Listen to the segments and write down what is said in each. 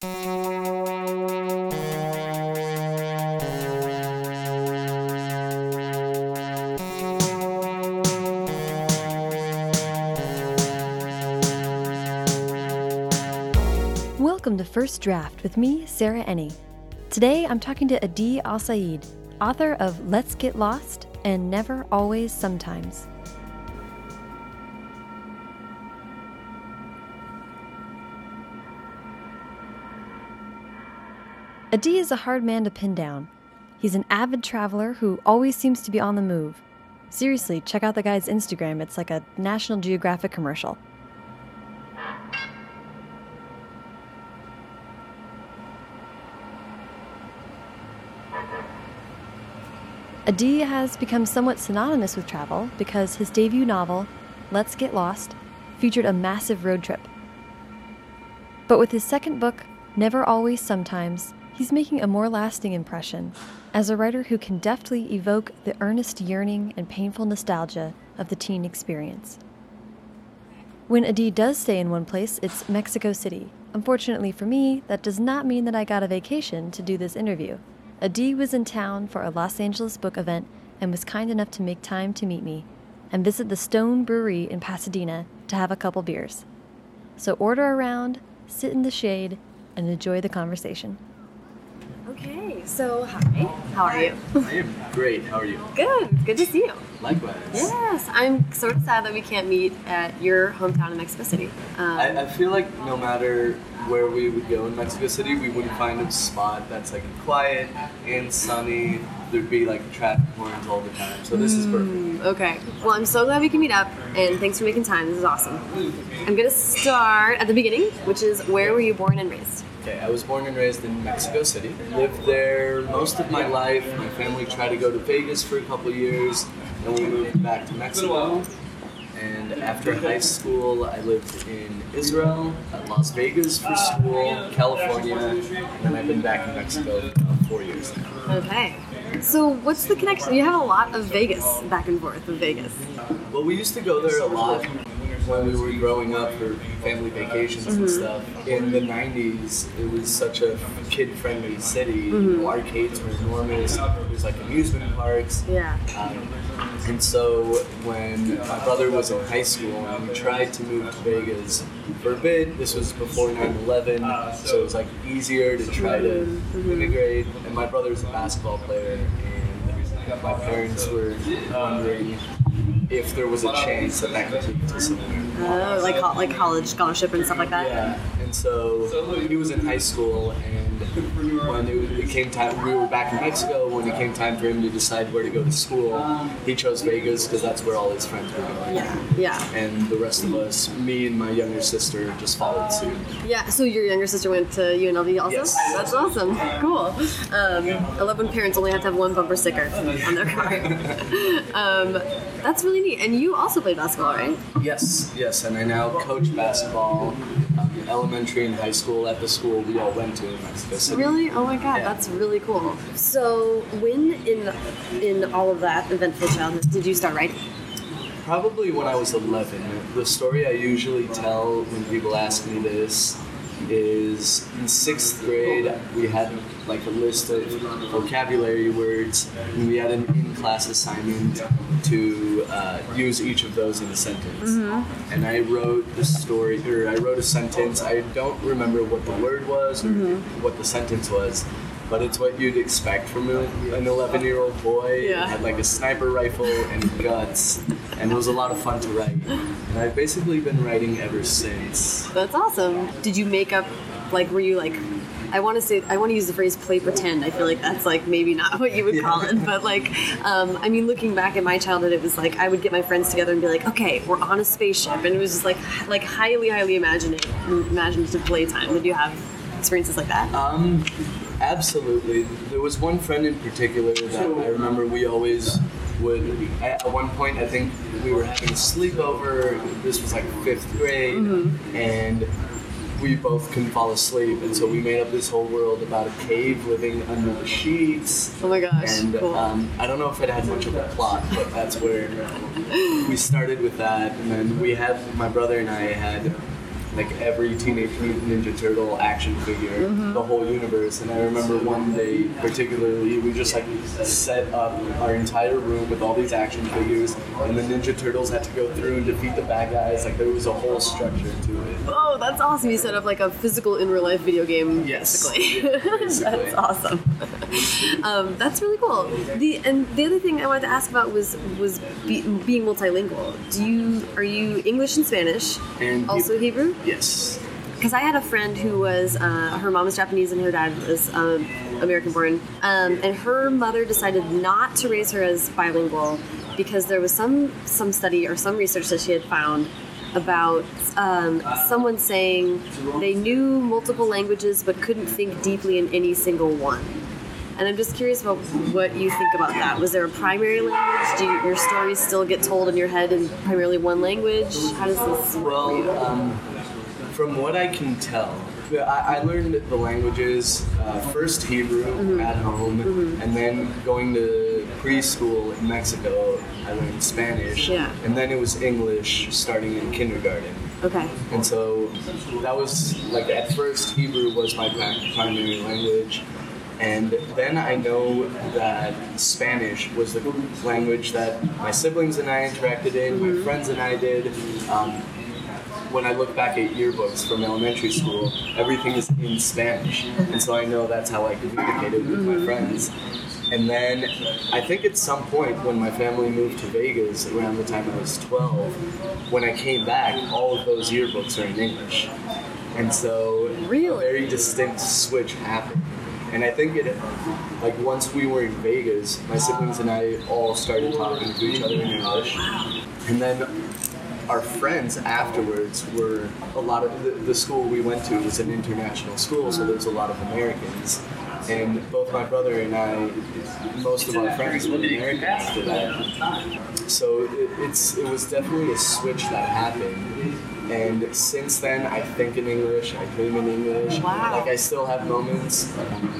Welcome to First Draft with me, Sarah Enni. Today I'm talking to Adi Alsaid, author of Let's Get Lost and Never Always Sometimes. Adi is a hard man to pin down. He's an avid traveler who always seems to be on the move. Seriously, check out the guy's Instagram. It's like a National Geographic commercial. Adi has become somewhat synonymous with travel because his debut novel, Let's Get Lost, featured a massive road trip. But with his second book, Never Always Sometimes, he's making a more lasting impression as a writer who can deftly evoke the earnest yearning and painful nostalgia of the teen experience. When Adi does stay in one place, it's Mexico City. Unfortunately for me, that does not mean that I got a vacation to do this interview. Adi was in town for a Los Angeles book event and was kind enough to make time to meet me and visit the Stone Brewery in Pasadena to have a couple beers. So order around, sit in the shade, and enjoy the conversation. Okay, so hi, how are you? I am great. How are you? Good, good to see you. Likewise. Yes, I'm sort of sad that we can't meet at your hometown in Mexico City. Um, I, I feel like no matter where we would go in Mexico City, we wouldn't find a spot that's like quiet and sunny. There'd be like traffic horns all the time. So this is perfect. Mm, Okay. Well, I'm so glad we can meet up, and thanks for making time. This is awesome. I'm gonna start at the beginning, which is where were you born and raised? Okay, I was born and raised in Mexico City. Lived there most of my life. My family tried to go to Vegas for a couple years, and we moved back to Mexico. And after high school, I lived in Israel, at Las Vegas for school, California, and then I've been back in Mexico for about four years now. Okay. So what's the connection? You have a lot of Vegas back and forth with Vegas. Well, we used to go there a lot when we were growing up for family vacations and mm-hmm. stuff. In the 90s, it was such a kid friendly city. You know, arcades were enormous, there was like amusement parks. Yeah. Um, and so when my brother was in high school and we tried to move to Vegas for a bit, this was before 9-11, so it was like easier to try to mm-hmm. immigrate. And my brother's a basketball player and my parents were wondering if there was a chance that that could lead to somewhere. Oh, like like college scholarship and stuff like that. Yeah, and so he was in high school, and when it, it came time, we were back in Mexico. When it came time for him to decide where to go to school, he chose Vegas because that's where all his friends were going. Yeah. Yeah. And the rest of us, me and my younger sister, just followed suit. Yeah. So your younger sister went to UNLV also. Yes. That's awesome. Cool. Um, I love when parents only have to have one bumper sticker on their car. um, that's really neat. And you also played basketball, right? Yes, yes, and I now coach basketball, um, elementary and high school at the school we all went to in Mexico City. Really? Oh my god, Yeah. that's really cool. So, when in in all of that eventful childhood did you start writing? Probably when I was 11. The story I usually tell when people ask me this is in sixth grade we had like a list of vocabulary words and we had an in-class assignment to uh, use each of those in a sentence. And i wrote the story or i wrote a sentence. I don't remember what the word was or what the sentence was but it's what you'd expect from a, an 11 year old boy Yeah. It had like a sniper rifle and guts and it was a lot of fun to write and i've basically been writing ever since That's awesome. Did you make up, like, were you like, I want to say, I want to use the phrase play pretend. I feel like that's like maybe not what you would call it, but like, um, I mean, looking back at my childhood, it was like I would get my friends together and be like, okay, we're on a spaceship, and it was just like, like highly, highly imaginative, imaginative playtime. Did you have experiences like that? Um, absolutely. There was one friend in particular that I remember we always would. At one point, I think we were having a sleepover. This was like fifth grade, and we both couldn't fall asleep, and so we made up this whole world about a cave living under the sheets. oh my gosh, And cool. um, I don't know if it had much of a plot, but that's where we started with that. And then we had my brother and I had like every Teenage Mutant Ninja Turtle action figure, the whole universe. And I remember one day particularly, we just like set up our entire room with all these action figures, and the Ninja Turtles had to go through and defeat the bad guys. Like there was a whole structure to it. Oh, that's awesome! You set up like a physical in real life video game, Yes. basically. Yeah, basically. that's awesome. um, that's really cool. The and the other thing I wanted to ask about was was be, being multilingual. Do you are you English and Spanish, And also Hebrew? Yes. Because I had a friend who was, uh, her mom was Japanese and her dad was um, American born. Um, and her mother decided not to raise her as bilingual because there was some, some study or some research that she had found about um, someone saying they knew multiple languages but couldn't think deeply in any single one. And I'm just curious about what you think about that. Was there a primary language? Do you, your stories still get told in your head in primarily one language? How does this work for you? Um, from what I can tell, I, I learned the languages uh, first Hebrew Mm-hmm. at home, and then going to preschool in Mexico, I learned Spanish, Yeah. and then it was English starting in kindergarten. okay. And so that was like at first Hebrew was my primary language. And then I know that Spanish was the language that my siblings and I interacted in, my friends and I did. Um, when I look back at yearbooks from elementary school, everything is in Spanish. And so I know that's how I communicated with my mm. friends. And then I think at some point when my family moved to Vegas around the time I was 12, when I came back, all of those yearbooks are in English. And so Really? a very distinct switch happened. And I think it, like once we were in Vegas, my siblings and I all started talking to each other in English. And then our friends afterwards were a lot of the, the school we went to was an international school, so there's a lot of Americans. And both my brother and I, most of our friends were American after that. So it, it's it was definitely a switch that happened. And since then, I think in English, I dream in English. Wow. Like I still have moments,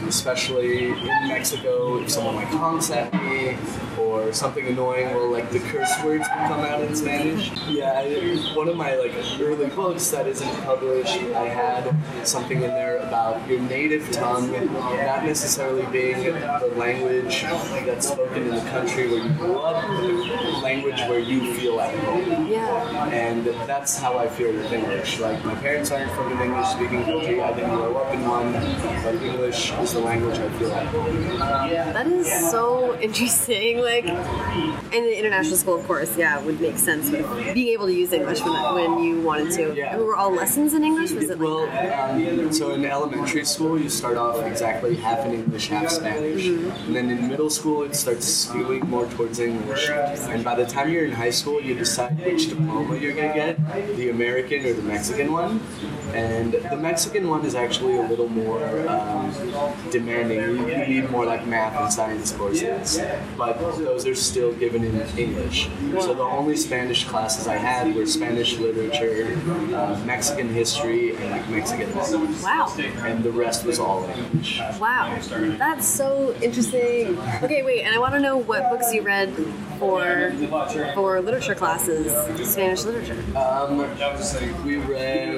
especially in Mexico, if someone like honks at me or something annoying, well, like the curse words come out in Spanish. Yeah, I, one of my like early books that isn't published, I had something in there about your native tongue not necessarily being the language that's spoken in the country where you grew up, but the language where you feel at home. Yeah. And that's how I feel with English. Like my parents aren't from an English speaking country. I didn't grow up in one, but English is the language I feel home. That is so interesting. Like, in the international school, of course, yeah, it would make sense. But being able to use English when, when you wanted to. Yeah. And were all lessons in English? Was it like Well, um, so in elementary school, you start off exactly half in English, half Spanish. And then in middle school, it starts skewing more towards English. And by the time you're in high school, you decide which diploma you're going to get the American or the Mexican one. And the Mexican one is actually a little more um, demanding. You, you need more like math and science courses. But those are still given in English. So the only Spanish classes I had were Spanish literature, uh, Mexican history, and like Mexican language. Wow. And the rest was all English. Wow. That's so interesting. Okay, wait, and I want to know what books you read for for literature classes, Spanish literature. Um, we read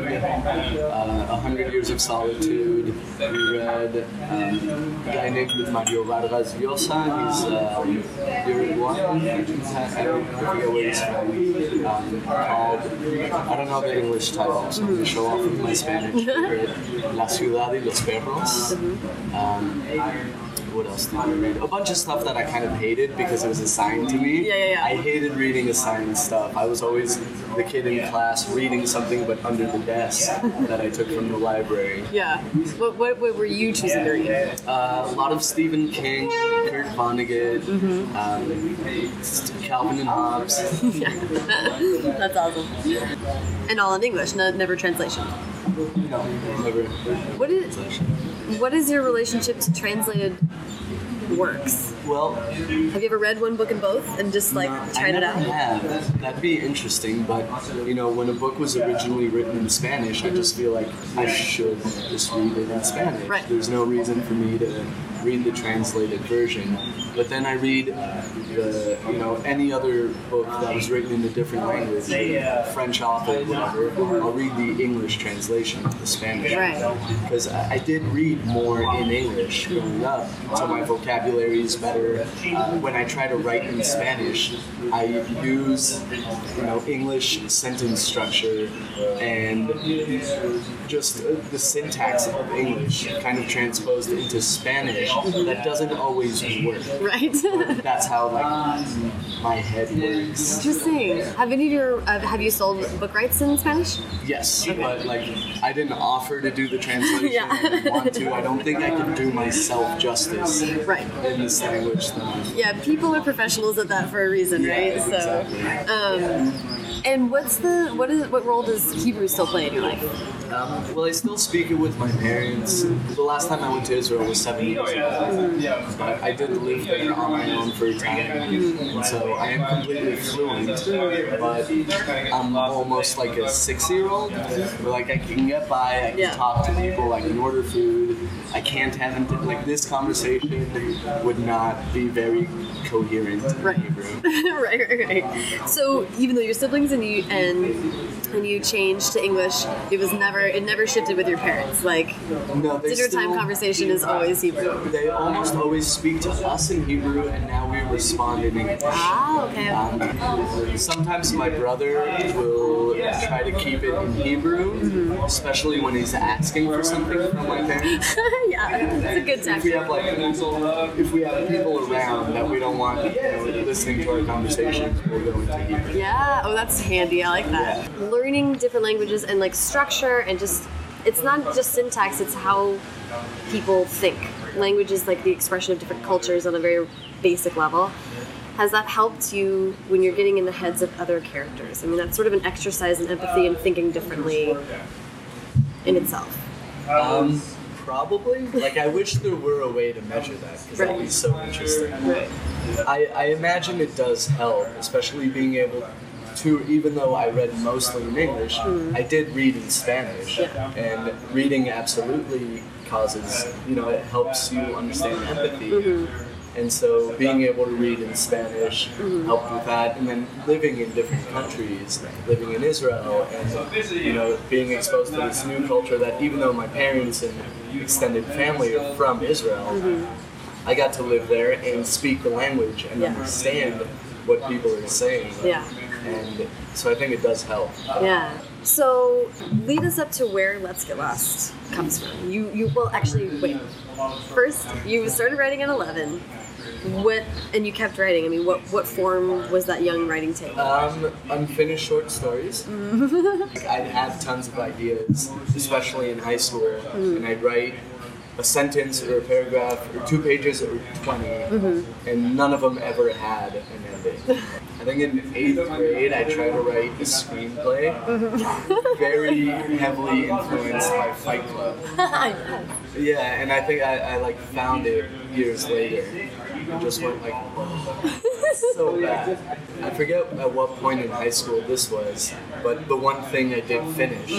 uh, A Hundred Years of Solitude. We read um, a guy named Mario Vargas Llosa. He's um, Uruguayan. I forget where he's from. Um, called, I don't know the English title, so I'm going to show off with my Spanish La Ciudad y los Perros. Um, what else did I read? A bunch of stuff that I kind of hated because it was assigned to me. Yeah, yeah, yeah. I hated reading assigned stuff. I was always the kid in class reading something but under the desk that I took from the library. Yeah. What, what, what were you choosing to read? Uh, a lot of Stephen King, Kurt Vonnegut, Mm-hmm. um, Calvin and Hobbes. yeah. That's awesome. And all in English, no, never translation. No, never. What is what is your relationship to translated works? Well, Have you ever read one book in both and just like No, tried it out? Have. That'd be interesting, but you know, when a book was originally written in Spanish, I just feel like I should just read it in Spanish. Right. There's no reason for me to read the translated version. But then I read the, you know, any other book that was written in a different language, French author, whatever. I'll read the English translation of the Spanish. Right. Because I, I did read more in English growing up, so my vocabulary is better. Uh, when I try to write in Spanish, I use you know English sentence structure and just the syntax of English kind of transposed into Spanish. That doesn't always work. Right. That's how like my head works. Interesting. Have any of your uh, have you sold book rights in Spanish? Yes, but like I didn't offer to do the translation. Yeah. I didn't want to. I don't think I can do myself justice Right. in this language. Yeah, people are professionals at that for a reason, right? Yeah, So, exactly. um, and what's the what is what role does Hebrew still play in your life? Um, well, I still speak it with my parents. The last time I went to Israel was seven years ago. But I did live there on my own for a time, and so I am completely fluent. But I'm almost like a six-year-old. Like I can get by, I can Yeah. talk to people, I can order food. I can't have like this conversation would not be very coherent in Right. Hebrew. right, right, right. So even though your siblings and you and and you changed to English, it was never it never shifted with your parents. Like No, dinner time conversation is always Hebrew. They almost always speak to us in Hebrew, and now we respond in English. Ah, okay. Um, sometimes my brother will try to keep it in Hebrew, Mm-hmm. especially when he's asking for something from my parents. yeah, it's a good tactic. If we have like if we have people around that we don't want you know, listening to our conversations, we'll go into Hebrew. Yeah. Oh, that's handy. I like that. Learning different languages and like structure and just it's not just syntax, it's how people think. Language is like the expression of different cultures on a very basic level. Has that helped you when you're getting in the heads of other characters? I mean, that's sort of an exercise in empathy and thinking differently in itself. Um, probably. Like I wish there were a way to measure that because that'd be so interesting. I, I imagine it does help, especially being able to, even though I read mostly in English, mm-hmm. I did read in Spanish. Yeah. And reading absolutely causes, you know, it helps you understand empathy. Mm-hmm. And so being able to read in Spanish mm-hmm. helped with that. And then living in different countries, living in Israel, and, you know, being exposed to this new culture that even though my parents and extended family are from Israel, I got to live there and speak the language and Yeah. understand what people are saying. Yeah. And so I think it does help. Yeah. So lead us up to where Let's Get Lost comes from. You you well actually wait. First, you started writing at eleven. What and you kept writing. I mean, what what form was that young writing take? Um, unfinished short stories. Like, I'd have tons of ideas, especially in high school, and I'd write a sentence or a paragraph or two pages or 20, and none of them ever had an ending. I think in eighth grade, I tried to write a screenplay, very heavily influenced by Fight Club. Yeah, and I think I, I like found it years later. And just went like, oh, so bad. I forget at what point in high school this was, but the one thing I did finish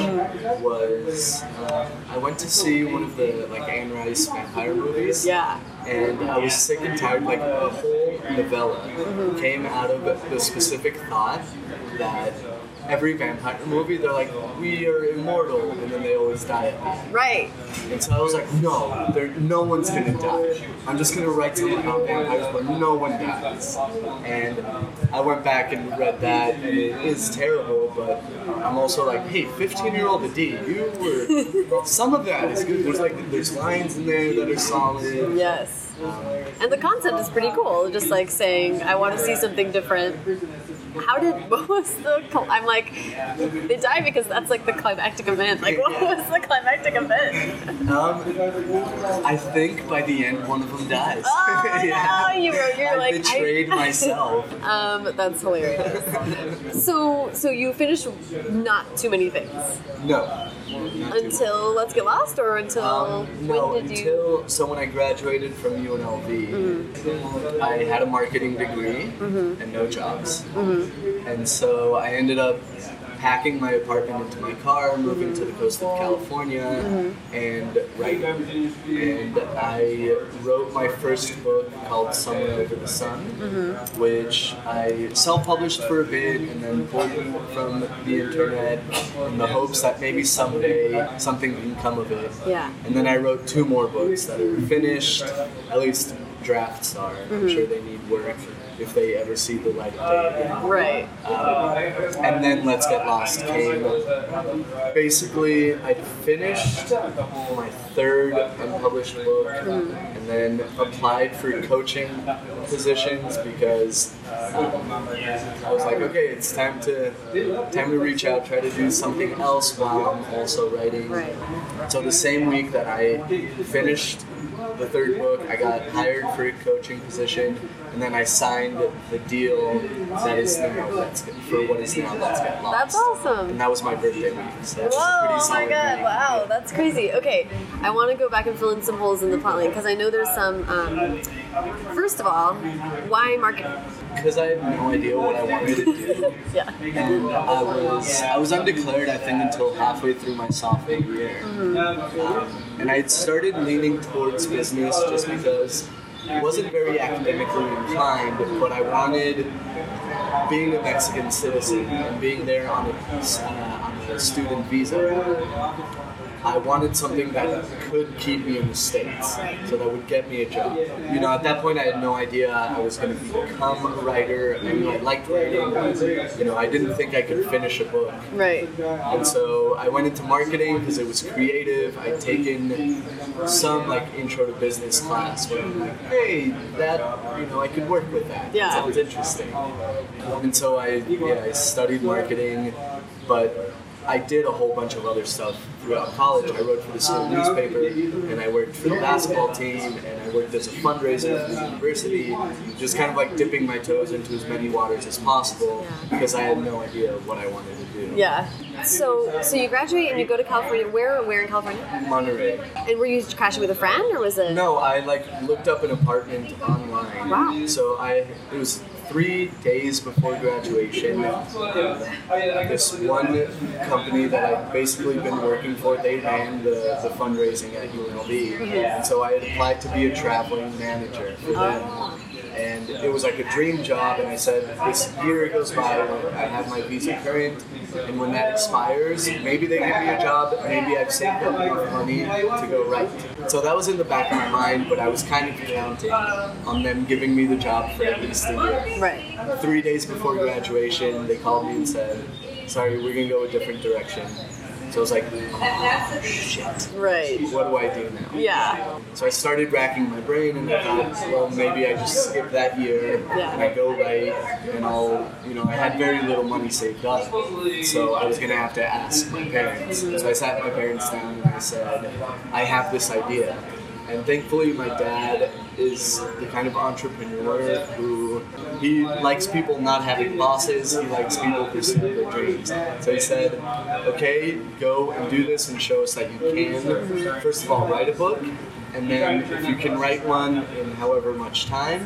was uh, I went to see one of the like Anne Rice vampire movies. yeah. And I was sick and tired. Like the whole novella mm-hmm. came out of the specific thought that every vampire movie, they're like, we are immortal, and then they always die at the. Right. And so I was like, no, there, no one's gonna die. I'm just gonna write something about vampires where no one dies. And I went back and read that, and it is terrible, but I'm also like, hey, 15 year old Adi, you were. Some of that is good. There's like, there's lines in there that are solid. Yes. Um, And the concept is pretty cool. Just like saying, I want to see something different. How did what was the? I'm like, they die because that's like the climactic event. Like, what was the climactic event? um, I think by the end, one of them dies. Oh no, you were you're I like betrayed I, myself. Um, that's hilarious. so, so you finished not too many things. No, Until Let's Get Lost, or until Um, no, when did you? Mm-hmm. until so when I graduated from UNLV, I had a marketing degree and no jobs, Mm-hmm. and so I ended up packing my apartment into my car, moving to the coast of California, Mm-hmm. and writing. And I wrote my first book called Somewhere Over the Sun, Mm-hmm. which I self-published for a bit and then pulled from the internet in the hopes that maybe someday something can come of it. Yeah. And then I wrote two more books that are finished, at least drafts are. Mm-hmm. I'm sure they need work if they ever see the light of day again. Right. Um, and then Let's Get Lost came. Basically, I finished my third unpublished book and then applied for coaching positions because um, I was like, okay, it's time to time to reach out, try to do something else while I'm also writing. Right. So the same week that I finished the third book, I got hired for a coaching position, and then I signed the deal that is now Let's Get, for what is now Let's Get Lost. That's awesome. And that was my birthday week, so Whoa, oh my god, week. wow, that's crazy. Okay, I want to go back and fill in some holes in the plotline because I know there's some. Um, first of all, why marketing? Because I had no idea what I wanted to do. Yeah. and I was I was undeclared I think until halfway through my sophomore year, um, and I had started leaning towards business just because I wasn't very academically inclined, but I wanted being a Mexican citizen and being there on a, uh, on a student visa. I wanted something that could keep me in the States, so that would get me a job. You know, at that point, I had no idea I was going to become a writer. I knew I liked writing. You know, I didn't think I could finish a book. Right. And so I went into marketing because it was creative. I'd taken some like intro to business class where I'm like, hey, that you know, I could work with that. Yeah. Sounds interesting. And so I yeah, I studied marketing, but I did a whole bunch of other stuff throughout college. I wrote for the school newspaper, and I worked for the basketball team, and I worked as a fundraiser for the university, just kind of like dipping my toes into as many waters as possible because I had no idea what I wanted to do. Yeah. So, so you graduate and you go to California. Where? Where in California? Monterey. And were you crashing with a friend or was it? No, I like looked up an apartment online. Wow. So I it was three days before graduation. This one company that I've basically been working for, they ran the, the fundraising at UNLV. And so I applied to be a traveling manager for them. And it was like a dream job, and I said, this year goes by, I have my visa current, and when that expires, maybe they give me a job, maybe I've saved up enough money to go right. So that was in the back of my mind, but I was kind of counting on them giving me the job for at least a year. Right. Three days before graduation, they called me and said, sorry, we're gonna go a different direction. So I was like, oh, shit. Right. What do I do now? Yeah. So I started racking my brain and I thought, well, maybe I just skip that year Yeah. and I go right and I'll, you know, I had very little money saved up. So I was going to have to ask my parents. Mm-hmm. So I sat my parents down and I said, I have this idea. And thankfully, my dad is the kind of entrepreneur who he likes people not having bosses. He likes people pursuing their dreams. So he said, "Okay, go and do this and show us that you can. First of all, write a book, and then if you can write one in however much time,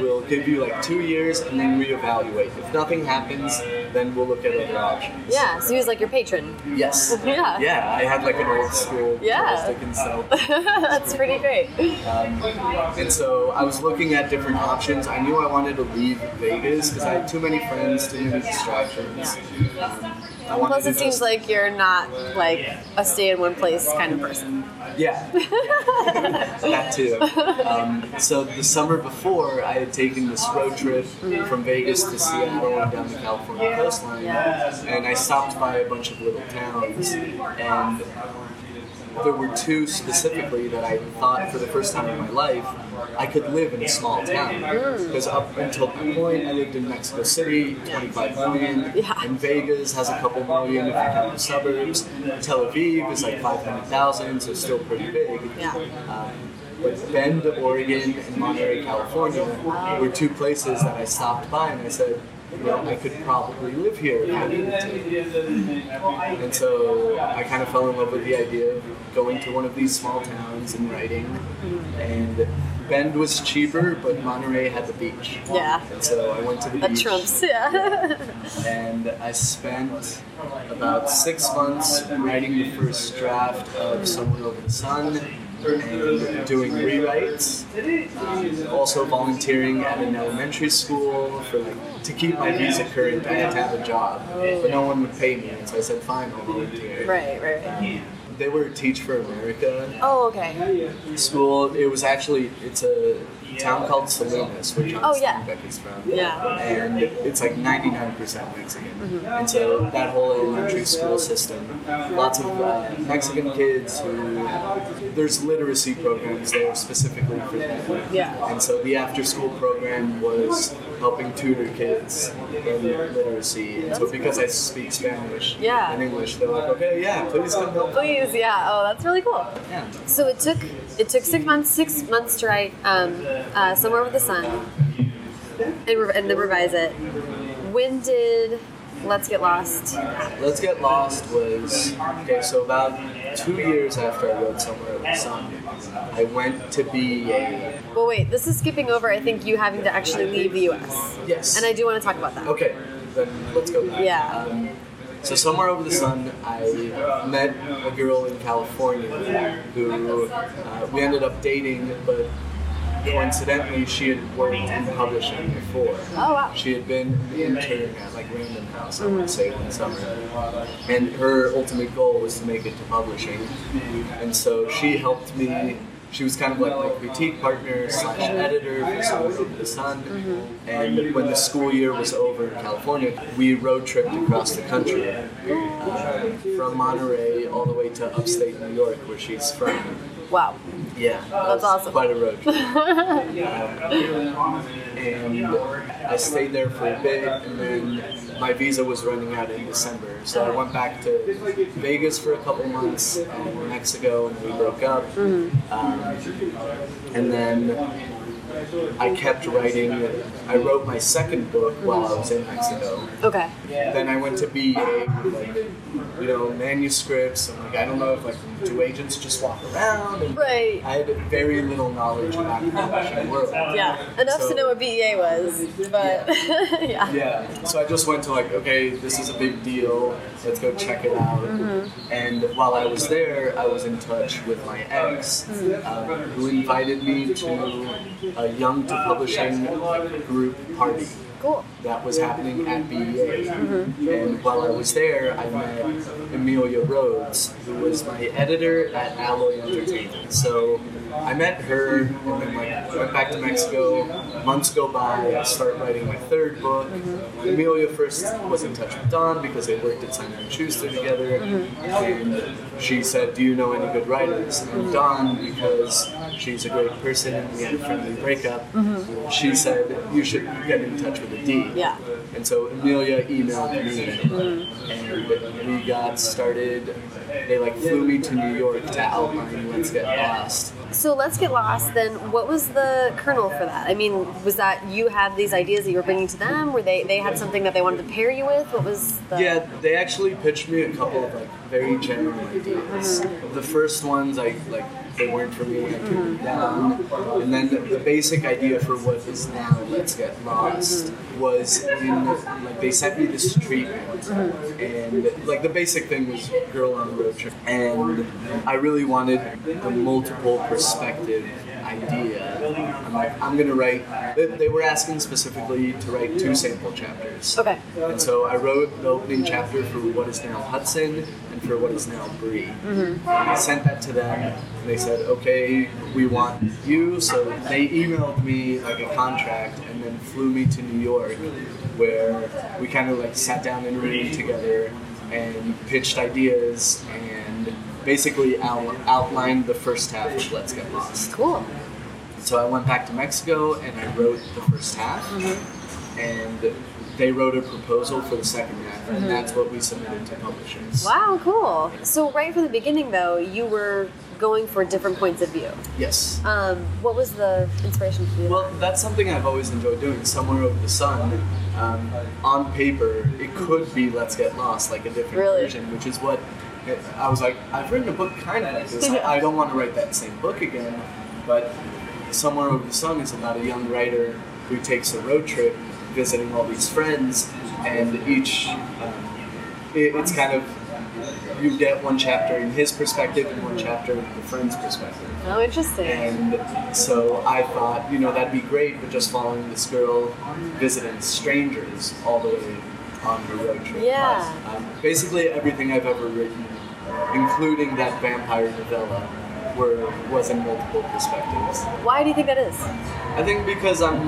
we'll give you like two years and then reevaluate. If nothing happens, then we'll look at other options." Yeah. So he was like your patron. Yes. Yeah. Yeah, I had like an old school Yeah. Dickens self. That's pretty great. Um, and so I was looking at different options. I knew I wanted to leave Vegas because I had too many friends, too many distractions. Um, I Plus, it seems like you're not like a stay in one place kind of person. Yeah, yeah. that too. Um, so the summer before, I had taken this road trip from Vegas to Seattle and down the California coastline, and I stopped by a bunch of little towns, and there were two specifically that I thought for the first time in my life I could live in a small town. Because up until that point, I lived in Mexico City, 25 million, Yeah. and Vegas has a couple million if you count the suburbs. Tel Aviv is like 500,000, so still pretty big. Yeah. Um, but Bend, Oregon, and Monterey, California were two places that I stopped by and I said, I could probably live here if I needed to. And so I kind of fell in love with the idea of going to one of these small towns and writing. And Bend was cheaper, but Monterey had the beach. Yeah. And so I went to the That beach. trumps, yeah. and I spent about six months writing the first draft of Somewhere Over the Sun and doing rewrites. Um, also volunteering at an elementary school for like to keep my visa current. I had to have a job, but no one would pay me, and so I said, "Fine, I'll volunteer." right, right, right. They were Teach for America Oh, okay. school. It was actually it's a town called Salinas, where John Oh, yeah. Steinbeck is from. Yeah. And it's like 99% Mexican. And so that whole elementary school system, lots of uh, Mexican kids who, there's literacy programs there specifically for them. Yeah. And so the after school program was helping tutor kids in literacy. And so because I speak Spanish Yeah. and English, they're like, okay, yeah, please come help. Please, yeah. Oh, that's really cool. Yeah. So it took it took six months six months to write um, uh, somewhere with the sun and, re- and then revise it. When did Let's Get Lost? Let's Get Lost was okay. So about two years after I wrote Somewhere Over the Sun, I went to be a Well, wait. This is skipping over. I think you having to actually leave the U.S. yes. And I do want to talk about that. okay. Then let's go back. Yeah. Um, so somewhere over the sun, I met a girl in California who uh, we ended up dating, but coincidentally, she had worked in publishing before. Oh wow. She had been an intern at like Random House, I want to mm-hmm. say one summer, and her ultimate goal was to make it to publishing. And so she helped me. She was kind of like my critique partner slash mm-hmm. editor for Somewhere Over the Sun. Mm-hmm. And when the school year was over in California, we road tripped across the country, uh, oh. from Monterey all the way to upstate New York, where she's from. Wow. Yeah, that That's awesome. Quite a road trip. Um, and I stayed there for a bit, and then my visa was running out in December, so I went back to Vegas for a couple months, and Mexico, and we broke up. Mm-hmm. Um, and then I kept writing. I wrote my second book while I was in Mexico. Okay. Then I went to BEA with like, you know, manuscripts. And like, I don't know if like, do agents just walk around? And Right. I had very little knowledge about the publishing world. Yeah. Enough So- to know what BEA was, but yeah. Yeah. So I just went to like, okay, this is a big deal. Let's go check it out. Mm-hmm. And while I was there, I was in touch with my ex, Mm. um, who invited me to a Young to Publishing like, group party. Cool. that was happening at BEA. Mm-hmm. And while I was there, I met Emilia Rhodes, who was my editor at Alloy Entertainment. So I met her, and then like went back to Mexico. Months go by, I start writing my third book. Mm-hmm. Emilia first was in touch with Don because they worked at Simon and Schuster together, mm-hmm. and she said, "Do you know any good writers?" And Don, because she's a great person and we had a friendly breakup, mm-hmm. she said, "You should get in touch with Adi." Yeah. And so Emilia emailed me, and we got started. They like flew me to New York to outline Let's Get Lost. So let's get lost. Then, what was the kernel for that? I mean, was that you had these ideas that you were bringing to them? Were they they had something that they wanted to pair you with? What was the? Yeah, they actually pitched me a couple of like very general ideas. Mm-hmm. The first ones, I like they weren't for me. I turned them mm-hmm. down. And then the, the basic idea for what is now Let's Get Lost mm-hmm. was in like they sent me this treatment, and like the basic thing was girl on a road trip, and I really wanted the multiple perspective idea. I'm like, I'm gonna write. They, they were asking specifically to write two sample chapters. Okay. And so I wrote the opening chapter for what is now Hudson and for what is now Bree. And I sent that to them, and they said, "Okay, we want you." So they emailed me like a contract, and then flew me to New York, where we kind of like sat down in a room together and pitched ideas and basically out- outlined the first half of Let's Get Lost. Cool. So I went back to Mexico and I wrote the first half, and they wrote a proposal for the second half, and that's what we submitted to publishers. Wow, cool. So right from the beginning, though, you were going for different points of view. Yes. Um, what was the inspiration do that? Well, that's something I've always enjoyed doing. Somewhere over the sun, um, on paper, it could be Let's Get Lost, like a different Really? version, which is what I was like. I've written a book kind of like this. I don't want to write that same book again, but Somewhere Over the Sun is about a young writer who takes a road trip, visiting all these friends, and each um, it, it's kind of you get one chapter in his perspective and one chapter in the friend's perspective. oh, interesting. And so I thought, you know, that'd be great, but just following this girl visiting strangers all the way on the road trip. Yeah. Um, basically, everything I've ever written, including that vampire novella, were was in multiple perspectives. Why do you think that is? I think because I'm,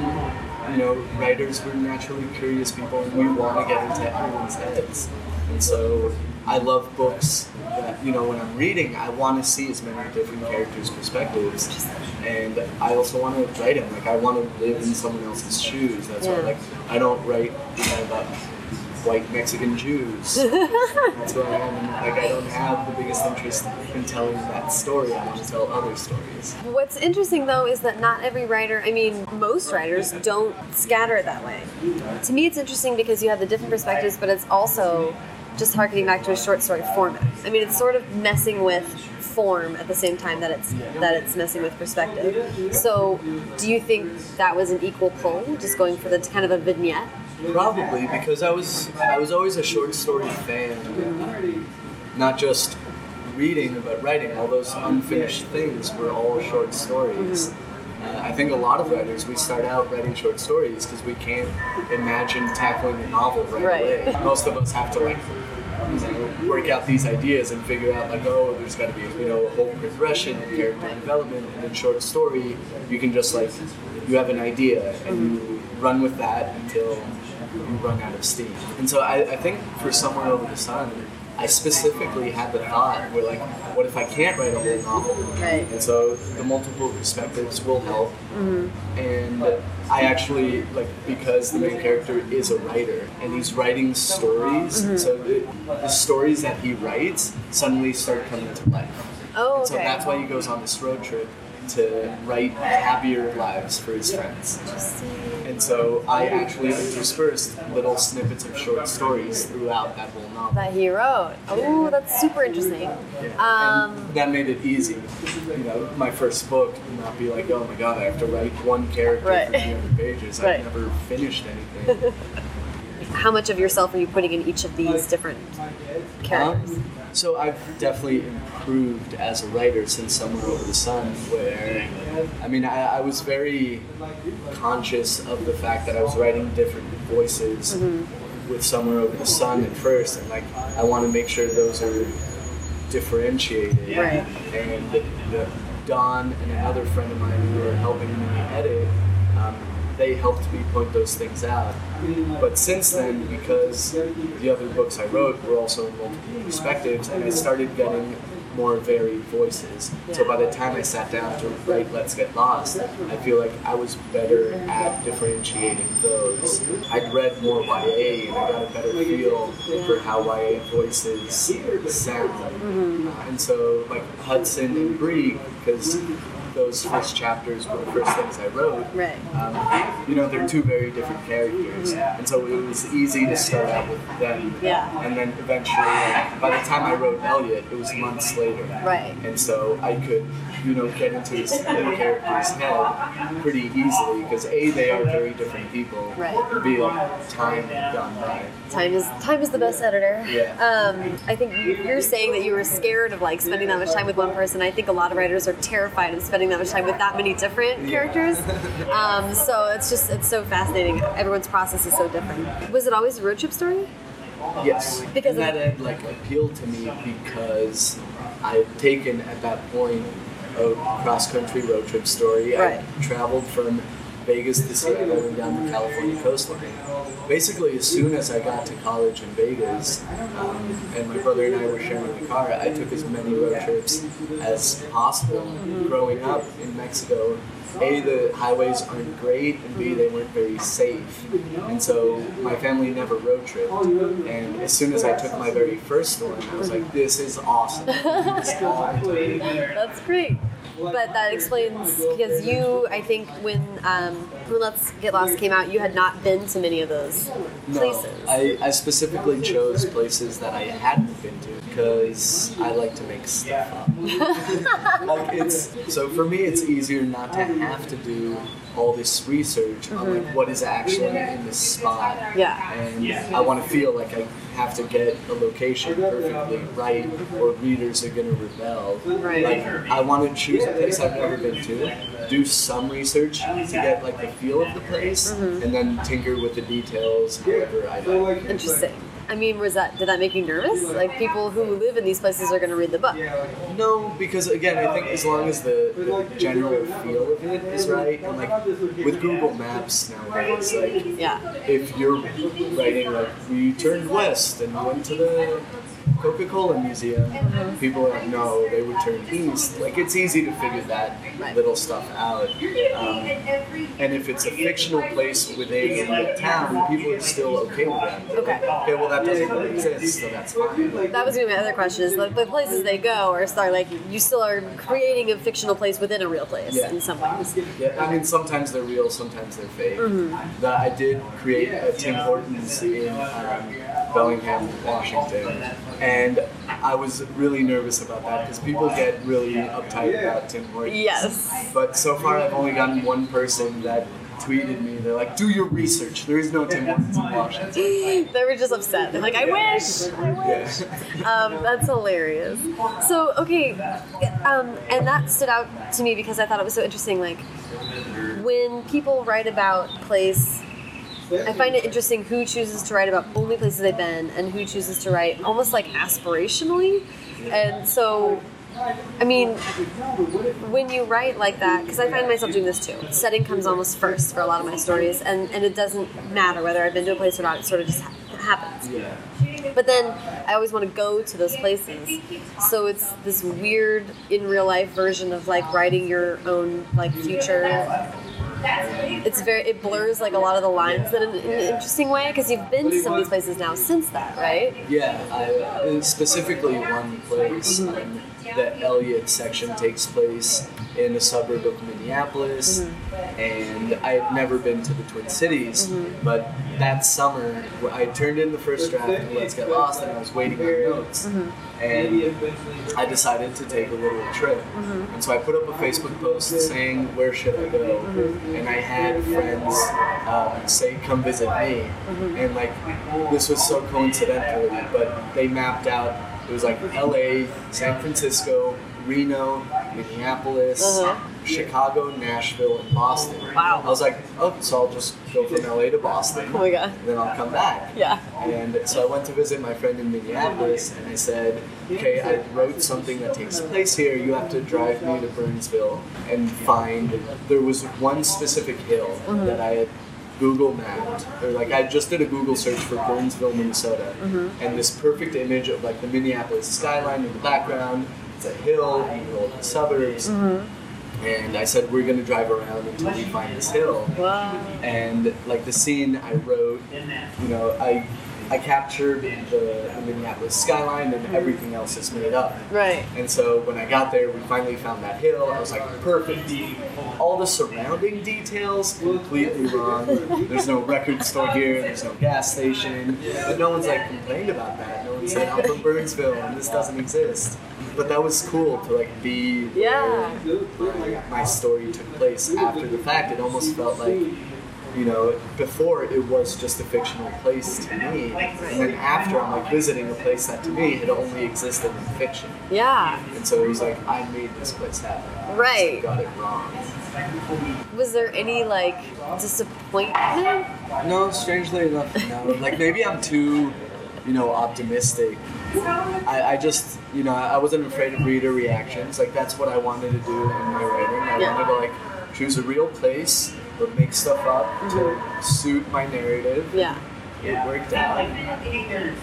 you know, writers we're naturally curious people, and we want to get into everyone's heads, and so I love books that you know when I'm reading, I want to see as many different characters' perspectives, and I also want to write them. Like I want to live in someone else's shoes. That's why, like, I don't write you know, about white Mexican Jews. That's going on. And, like I don't have the biggest interest in telling that story. I want to tell other stories. What's interesting though is that not every writer, I mean, most writers don't scatter it that way. To me, it's interesting because you have the different perspectives, but it's also just harkening back to a short story format. I mean, it's sort of messing with form at the same time that it's that it's messing with perspective. So, do you think that was an equal pull, just going for the kind of a vignette? Probably because I was I was always a short story fan, not just reading but writing. All those unfinished things were all short stories. Uh, I think a lot of writers we start out writing short stories because we can't imagine tackling a novel right, Right. away. Most of us have to like work out these ideas and figure out like oh there's got to be you know a whole progression and character development and in short story you can just like you have an idea and you run with that until you run out of steam and so I, I think for somewhere over the sun I specifically had the thought where like what if I can't write a whole novel Right. and so the multiple perspectives will help mm-hmm. and I actually like because the main character is a writer and he's writing stories. Mm-hmm. So the, the stories that he writes suddenly start coming to life. Oh, And so that's why he goes on this road trip to write happier lives for his friends. And so I actually interspersed little snippets of short stories throughout that whole novel. That he wrote. Oh, that's super interesting. Yeah. Um, that made it easy. You know, my first book would not be like, oh my god, I have to write one character Right. for 300 pages. Right. I've never finished anything. how much of yourself are you putting in each of these different characters? Um, so I've definitely improved as a writer since Somewhere Over the Sun, where, I mean, I, I was very conscious of the fact that I was writing different voices mm-hmm. with Somewhere Over the Sun at first, and like, I want to make sure those are differentiated. Right. And the, the, Don and another friend of mine who were helping me edit, they helped me point those things out. But since then, because the other books I wrote were also multiple perspectives, and I started getting more varied voices. So by the time I sat down to write Let's Get Lost, I feel like I was better at differentiating those. I'd read more YA and I got a better feel for how YA voices sound. Uh, and so, like Hudson and Bree, because those first chapters were the first things I wrote. Right. Um, you know, they're two very different characters, and so it was easy to start out with them. Yeah. And then eventually, like, by the time I wrote Elliot, it was months later. Right. And so I could, you know, get into this the character's head pretty easily because a they are very different people. Right. B like time gone by. Time is time is the best editor. Yeah. Um, I think you're saying that you were scared of like spending that much time with one person. I think a lot of writers are terrified of spending that much time with that many different characters. Um, so it's just it's so fascinating. Everyone's process is so different. Was it always a road trip story? Yes, Because and that had like appealed to me because I had taken at that point a cross country road trip story. Right. I traveled from Vegas year. I went down the California coastline. Basically, as soon as I got to college in Vegas, um, and my brother and I were sharing the car, I took as many road trips as possible. Growing up in Mexico, a, the highways aren't great, and B, they weren't very safe. And so my family never road tripped. And as soon as I took my very first one, I was like, this is awesome. This is all I'm doing. That's great. But that explains because you, I think, when um, when Let's Get Lost came out, you had not been to many of those No, places. I, I specifically chose places that I hadn't been to because I like to make stuff up. like it's so for me, it's easier not to have to do all this research on like mm-hmm. what is actually in this spot. Yeah. And I want to feel like I have to get a location perfectly right, or readers are gonna rebel. Right. Like I want to choose a place I've never been to, do some research to get like the feel of the place, mm-hmm. and then tinker with the details however I like. Interesting. I mean, was that did that make you nervous? Like people who live in these places are going to read the book. No, because again, I think as long as the, the general feel of it is right, and like with Google Maps nowadays, like Yeah. if you're writing like we turned west and went to the Coca-Cola Museum, people are like, no, they would turn east. Like it's easy to figure that little stuff out. Um, and if it's a fictional place within a real town, people are still okay with that. Okay. Okay, well that doesn't really exist, so that's fine. That was going to be my other question. Is like the places they go are start like you still are creating a fictional place within a real place Yeah. in some ways. Yeah, I mean, sometimes they're real, sometimes they're fake. Mm-hmm. That I did create a Tim Hortons in um, Bellingham, Washington, and I was really nervous about that because people get really uptight about Tim Hortons. Yes. But so far, I've only gotten one person that tweeted me. They're like, "Do your research. There is no Tim Hortons in Washington." They were just upset. They're like, I wish. I wish. Um, that's hilarious. So okay, um, and that stood out to me because I thought it was so interesting. Like when people write about place, I find it interesting who chooses to write about only places they've been and who chooses to write almost like aspirationally. And so, I mean, when you write like that, because I find myself doing this too. Setting comes almost first for a lot of my stories, and and it doesn't matter whether I've been to a place or not. It sort of just ha- happens. But then I always want to go to those places. So it's this weird in real life version of like writing your own like future. It's very it blurs like a lot of the lines in an, in an interesting way because you've been to some of these places now since that, right? Yeah, I, specifically one place. Um, the Elliot section takes place in a suburb of Minneapolis, mm-hmm. and I had never been to the Twin Cities. Mm-hmm. But that summer, I turned in the first draft of Let's Get Lost, and I was waiting on notes. Mm-hmm. And I decided to take a little trip. And so I put up a Facebook post saying, Where should I go? And I had friends um, say, Come visit me. And like, this was so coincidental, but they mapped out, it was like LA, San Francisco, Reno, Minneapolis, Uh-huh. Chicago, Nashville, and Boston. Wow. I was like, oh, so I'll just go from LA to Boston. Oh my god. And then I'll come back. Yeah. And so I went to visit my friend in Minneapolis, and I said, "Okay, I wrote something that takes place here. You have to drive me to Burnsville and find." There was one specific hill Mm-hmm. that I had Google mapped, or like I just did a Google search for Burnsville, Minnesota, Mm-hmm. and this perfect image of like the Minneapolis skyline in the background. It's a hill in the middle of the suburbs. Mm-hmm. And I said, we're gonna drive around until we find this hill Wow. and like the scene I wrote, you know, I I captured the, the Minneapolis skyline and mm-hmm. everything else is made up. Right. And so when I got there, we finally found that hill. I was like, perfect. All the surrounding details completely wrong. There's no record store here. There's no gas station. But no one's like complained about that. No one said I'm from Burnsville and this doesn't exist. But that was cool to like be Yeah. my story took place after the fact. It almost felt like you know, before it was just a fictional place to me, and then after I'm like visiting a place that to me had only existed in fiction, Yeah. and so it was like I made this place happen. Right. I got it wrong. Was there any like disappointment? No, strangely enough, no. Like maybe I'm too, you know, optimistic. I, I just, you know, I wasn't afraid of reader reactions. Like that's what I wanted to do in my writing. I Yeah. wanted to like choose a real place would make stuff up to mm-hmm. suit my narrative. Yeah. It worked out.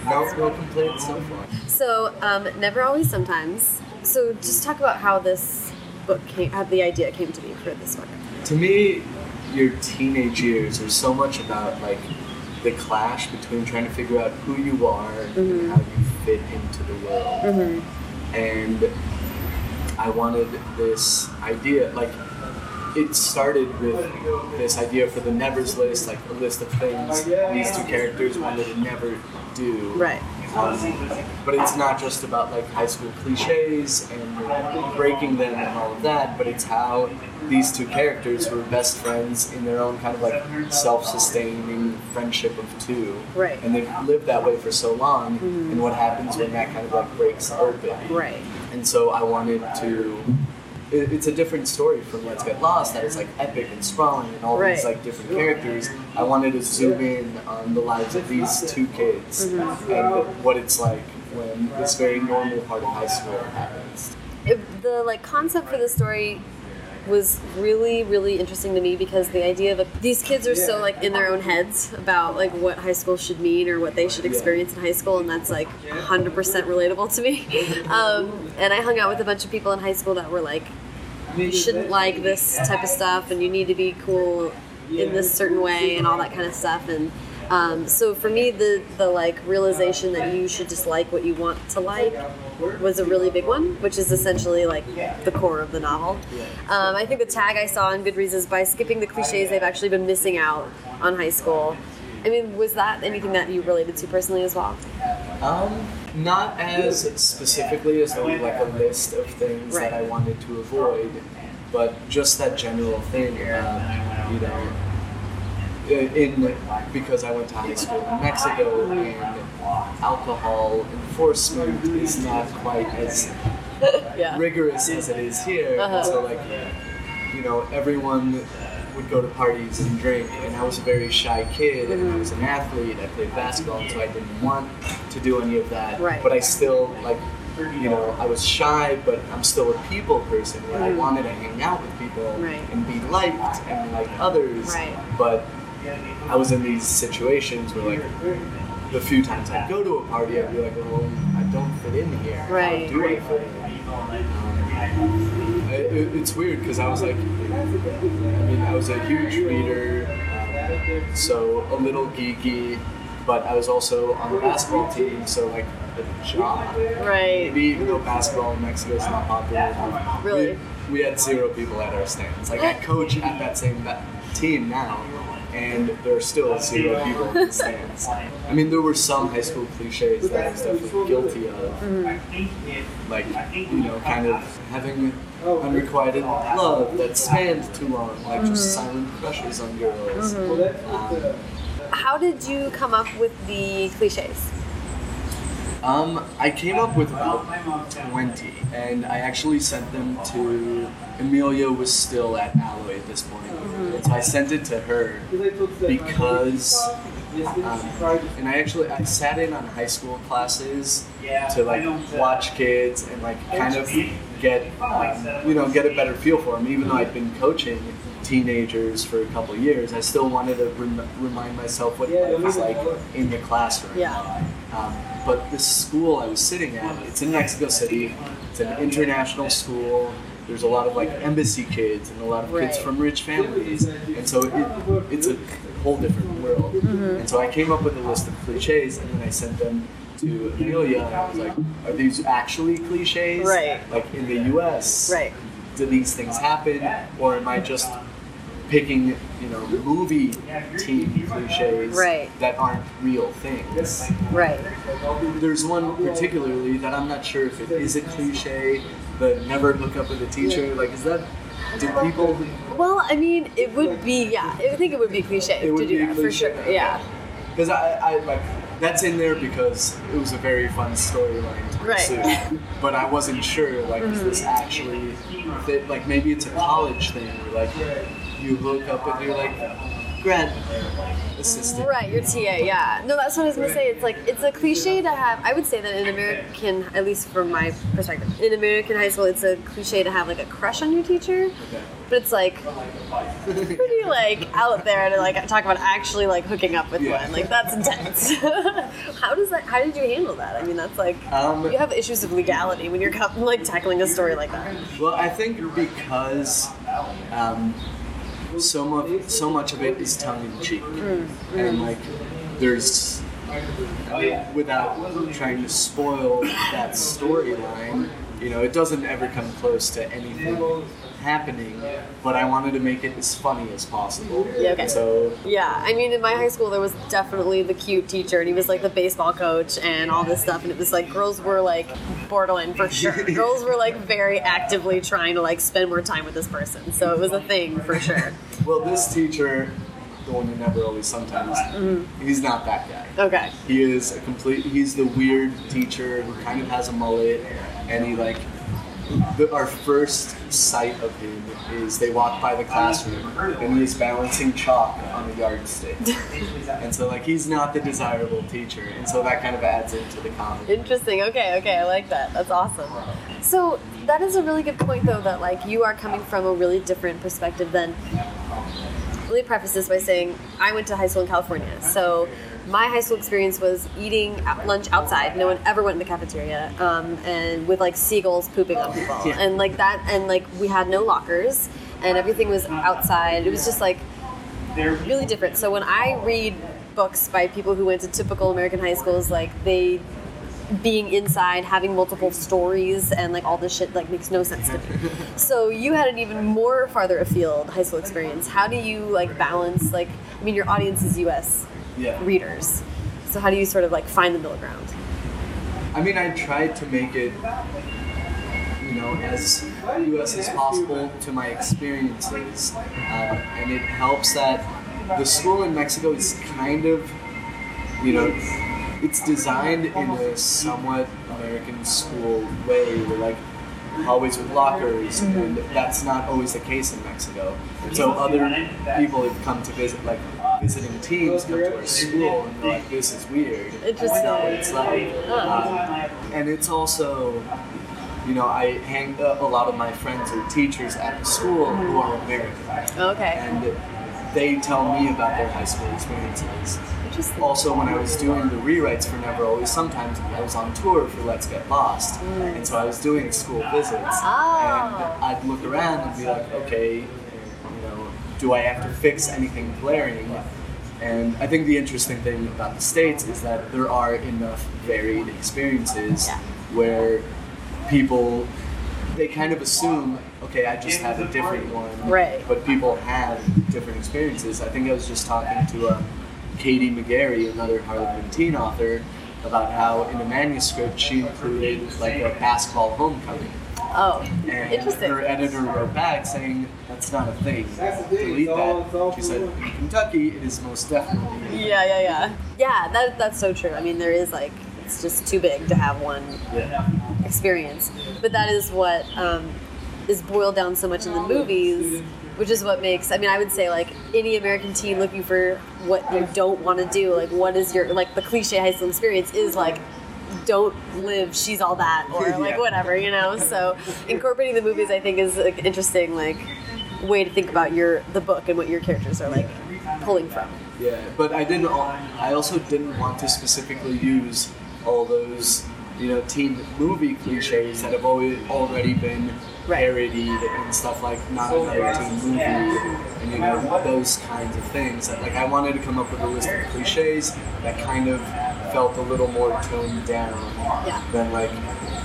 No, no complaints so far. So, um, never always, sometimes. So, just talk about how this book came, how the idea came to be for this book. To me, your teenage years are so much about like the clash between trying to figure out who you are and mm-hmm. how you fit into the world. Mm-hmm. And I wanted this idea, like it started with this idea for the nevers list, like a list of things these two characters wanted to never do. Right. Um, but it's not just about like high school cliches and breaking them and all of that, but it's how these two characters who are best friends in their own kind of like self-sustaining friendship of two, Right. and they've lived that way for so long, and what happens when that kind of like breaks open. Right. And so I wanted to. It- It's a different story from Let's Get Lost that is like epic and sprawling and all Right. these like different characters. I wanted to zoom in on the lives of these two kids Mm-hmm. and what it's like when this very normal part of high school happens. It, the like concept for the story was really really interesting to me because the idea of these kids are so like in their own heads about like what high school should mean or what they should experience in high school and that's like 100% relatable to me. Um, and i hung out with a bunch of people in high school that were like you shouldn't like this type of stuff and you need to be cool in this certain way and all that kind of stuff and um, so for me the the like realization that you should just like what you want to like was a really big one which is essentially like the core of the novel. Um, i think the tag i saw in goodreads is by skipping the cliches they've actually been missing out on high school. I mean was that anything that you related to personally as well? Um, not as specifically as though like a list of things Right. that I wanted to avoid, but just that general thing about you know, in in- because I went to high school in Mexico and alcohol enforcement is not quite as yeah rigorous as it is here. Uh-huh. And so like, you know, everyone would go to parties and drink, and I was a very shy kid, and I was an athlete. I played basketball, so I didn't want to do any of that. Right. But I still like, you know, I was shy, but I'm still a people person. Where I wanted to hang out with people Mm-hmm. Right. and be liked and like others. Right. But I was in these situations where like. The few times I'd go to a party, I'd be like, "Well, I don't fit in here. Right. How do I fit in?" Um, it, it- it's weird because I was like, I mean, I was a huge reader, um, so a little geeky, but I was also on the basketball team, so like a job. right Maybe even though basketball in Mexico is not popular, Really? we, we had zero people at our stands. Like I coach at that same team now, and there are still zero people in the stands. I mean, there were some high school cliches that I was definitely guilty of, mm-hmm. like you know, kind of having unrequited love that spanned too long, like just mm-hmm. silent crushes on girls. Mm-hmm. Um, how did you come up with the cliches Um, I came up with about 20, and I actually sent them to Emilia was still at Alloy at this point. And so I sent it to her because, um, and I actually I sat in on high school classes to like watch kids and like kind of get um, you know get a better feel for them. Even though I'd been coaching teenagers for a couple of years, I still wanted to rem- remind myself what life was like in the classroom. Yeah. Um, but this school I was sitting at, it's in Mexico City. It's an international school. There's a lot of like embassy kids and a lot of kids Right. from rich families, and so it, it's a whole different world. Mm-hmm. And so I came up with a list of cliches, and then I sent them to Emilia, and I was like, "Are these actually cliches? Right. Like in the U.S. Right. Do these things happen, or am I just picking, you know, movie team cliches Right. that aren't real things?" right There's one particularly that I'm not sure if it is a cliche, but never look up with a teacher. Like, is that? Do people? well i mean it would be yeah i think it would be cliche It to do be that for sure yeah Because I, I like that's in there because it was a very fun storyline to Right. Mm-hmm. pursue. But I wasn't sure. Like, is this actually? Fit? Like, maybe it's a college thing where like you look up and you're like, grad assistant. Right, your TA, yeah. No, that's what I was gonna say. It's like it's a cliche to have. I would say that in American, at least from my perspective, in American high school, it's a cliche to have like a crush on your teacher. But it's like pretty like out there to like talk about actually like hooking up with Yeah. one. Like that's intense. how does that? How did you handle that? I mean, that's like Um, you have issues of legality when you're like tackling a story like that. Well, I think because um, so much so much of it is tongue in cheek, mm, and mm. like there's without trying to spoil that storyline, you know, it doesn't ever come close to anything happening. But I wanted to make it as funny as possible. Yeah, okay. So Yeah, I mean, in my high school, there was definitely the cute teacher, and he was like the baseball coach and all this stuff. And it was like girls were like borderline for sure. girls were like very actively trying to like spend more time with this person, so it was a thing for sure. well, this teacher, the one who never always sometimes, mm-hmm. he's not that guy. Okay. He is a complete. He's the weird teacher who kind of has a mullet, and he like. The, our first sight of him is they walk by the classroom and he's balancing chalk on a yardstick, and so like he's not the desirable teacher, and so that kind of adds into the comedy. Interesting. Okay, okay, I like that. That's awesome. So that is a really good point, though, that like you are coming from a really different perspective than. Let me preface this by saying I went to high school in California, so my high school experience was eating lunch outside. No one ever went in the cafeteria, um, and with like seagulls pooping on people, Yeah. and like that, and like we had no lockers, and everything was outside. It was just like really different. So when I read books by people who went to typical American high schools, like they being inside, having multiple stories, and like all this shit like makes no sense to me. So you had an even more farther afield high school experience. How do you like balance like I mean your audience is U.S. Yeah. readers, so how do you sort of like find the middle ground? I mean, I tried to make it, you know, as U.S. as possible to my experiences, uh, and it helps that the school in Mexico is kind of, you know, it's designed in a somewhat American school way, where like hallways with lockers, and that's not always the case in Mexico. So other people have come to visit, like visiting teams come to our school, and they're like, "This is weird." Interesting. So it's like, um, and it's also, you know, I hang a a lot of my friends are teachers at the school who are American, Okay, and they tell me about their high school experiences. interesting. Also, when I was doing the rewrites for Never Always, sometimes I was on tour for Let's Get Lost, and so I was doing school visits, Oh. and I'd look around and be like, okay, do I have to fix anything glaring? And I think the interesting thing about the states is that there are enough varied experiences Yeah. where people they kind of assume, okay, I just had a different one, Right. But people have different experiences. I think I was just talking to um, Katie McGarry, another Harlequin teen author, about how in a manuscript she included like a basketball homecoming. Oh, And interesting. her editor wrote back saying that's not a thing. Delete that. She said in Kentucky it is most definitely. Yeah, yeah, yeah. Yeah, that, that's so true. I mean, there is like, it's just too big to have one Yeah. experience. But that is what um, is boiled down so much in the movies, which is what makes. I mean, I would say like any American teen looking for what you don't want to do, like what is your like the cliche high school experience is like. Don't live. She's all that, or like Yeah. whatever, you know. So incorporating the movies, I think, is like interesting, like way to think about your the book and what your characters are like pulling from. Yeah, but I didn't. I also didn't want to specifically use all those, you know, teen movie cliches that have always already been Right. parodied and stuff like not another teen movie, and you know those kinds of things. Like I wanted to come up with a list of cliches that kind of felt a little more toned down Yeah. than like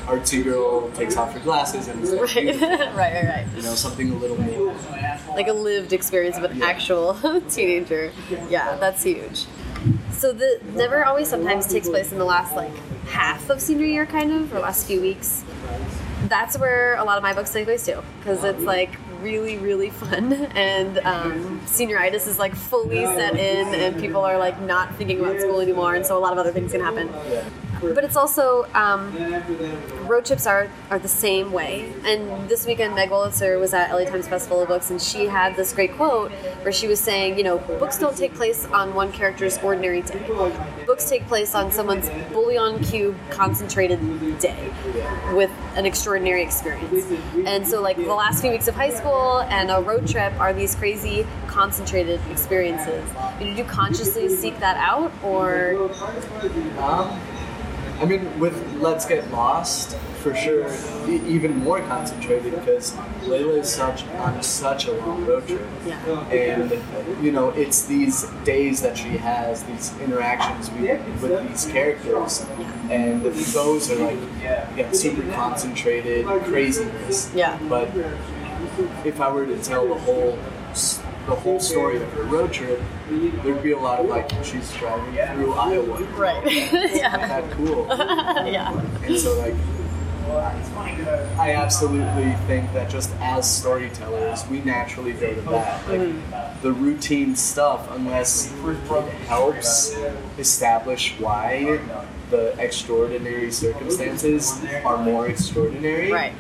our artsy girl takes off her glasses and is like, Right, right, right, right. you know something a little more. like a lived experience of an Yeah. actual teenager. Yeah, that's huge. So the never always sometimes takes place in the last like half of senior year, kind of, or last few weeks. That's where a lot of my books take place too, because it's like really, really fun, and um, senioritis is like fully set in, and people are like not thinking about school anymore, and so a lot of other things can happen. But it's also um, road trips are, are the same way. And this weekend, Meg Wolitzer was at LA Times Festival of Books, and she had this great quote where she was saying, you know, books don't take place on one character's ordinary day. Books take place on someone's bouillon cube concentrated day with an extraordinary experience. And so, like, the last few weeks of high school and a road trip are these crazy concentrated experiences. Did you consciously seek that out, or Um, I mean, with Let's Get Lost, for sure, e- even more concentrated because Leila is such on such a long road trip, Yeah. and you know, it's these days that she has, these interactions with, with these characters, and those are like yeah, super concentrated craziness. Yeah. But if I were to tell the whole the whole story of her road trip, there'd be a lot of like she's driving through Iowa. right? yeah, That cool. yeah, And so like I absolutely think that just as storytellers, we naturally go to that. Like mm-hmm. the routine stuff, unless it helps establish why the extraordinary circumstances are more extraordinary, right,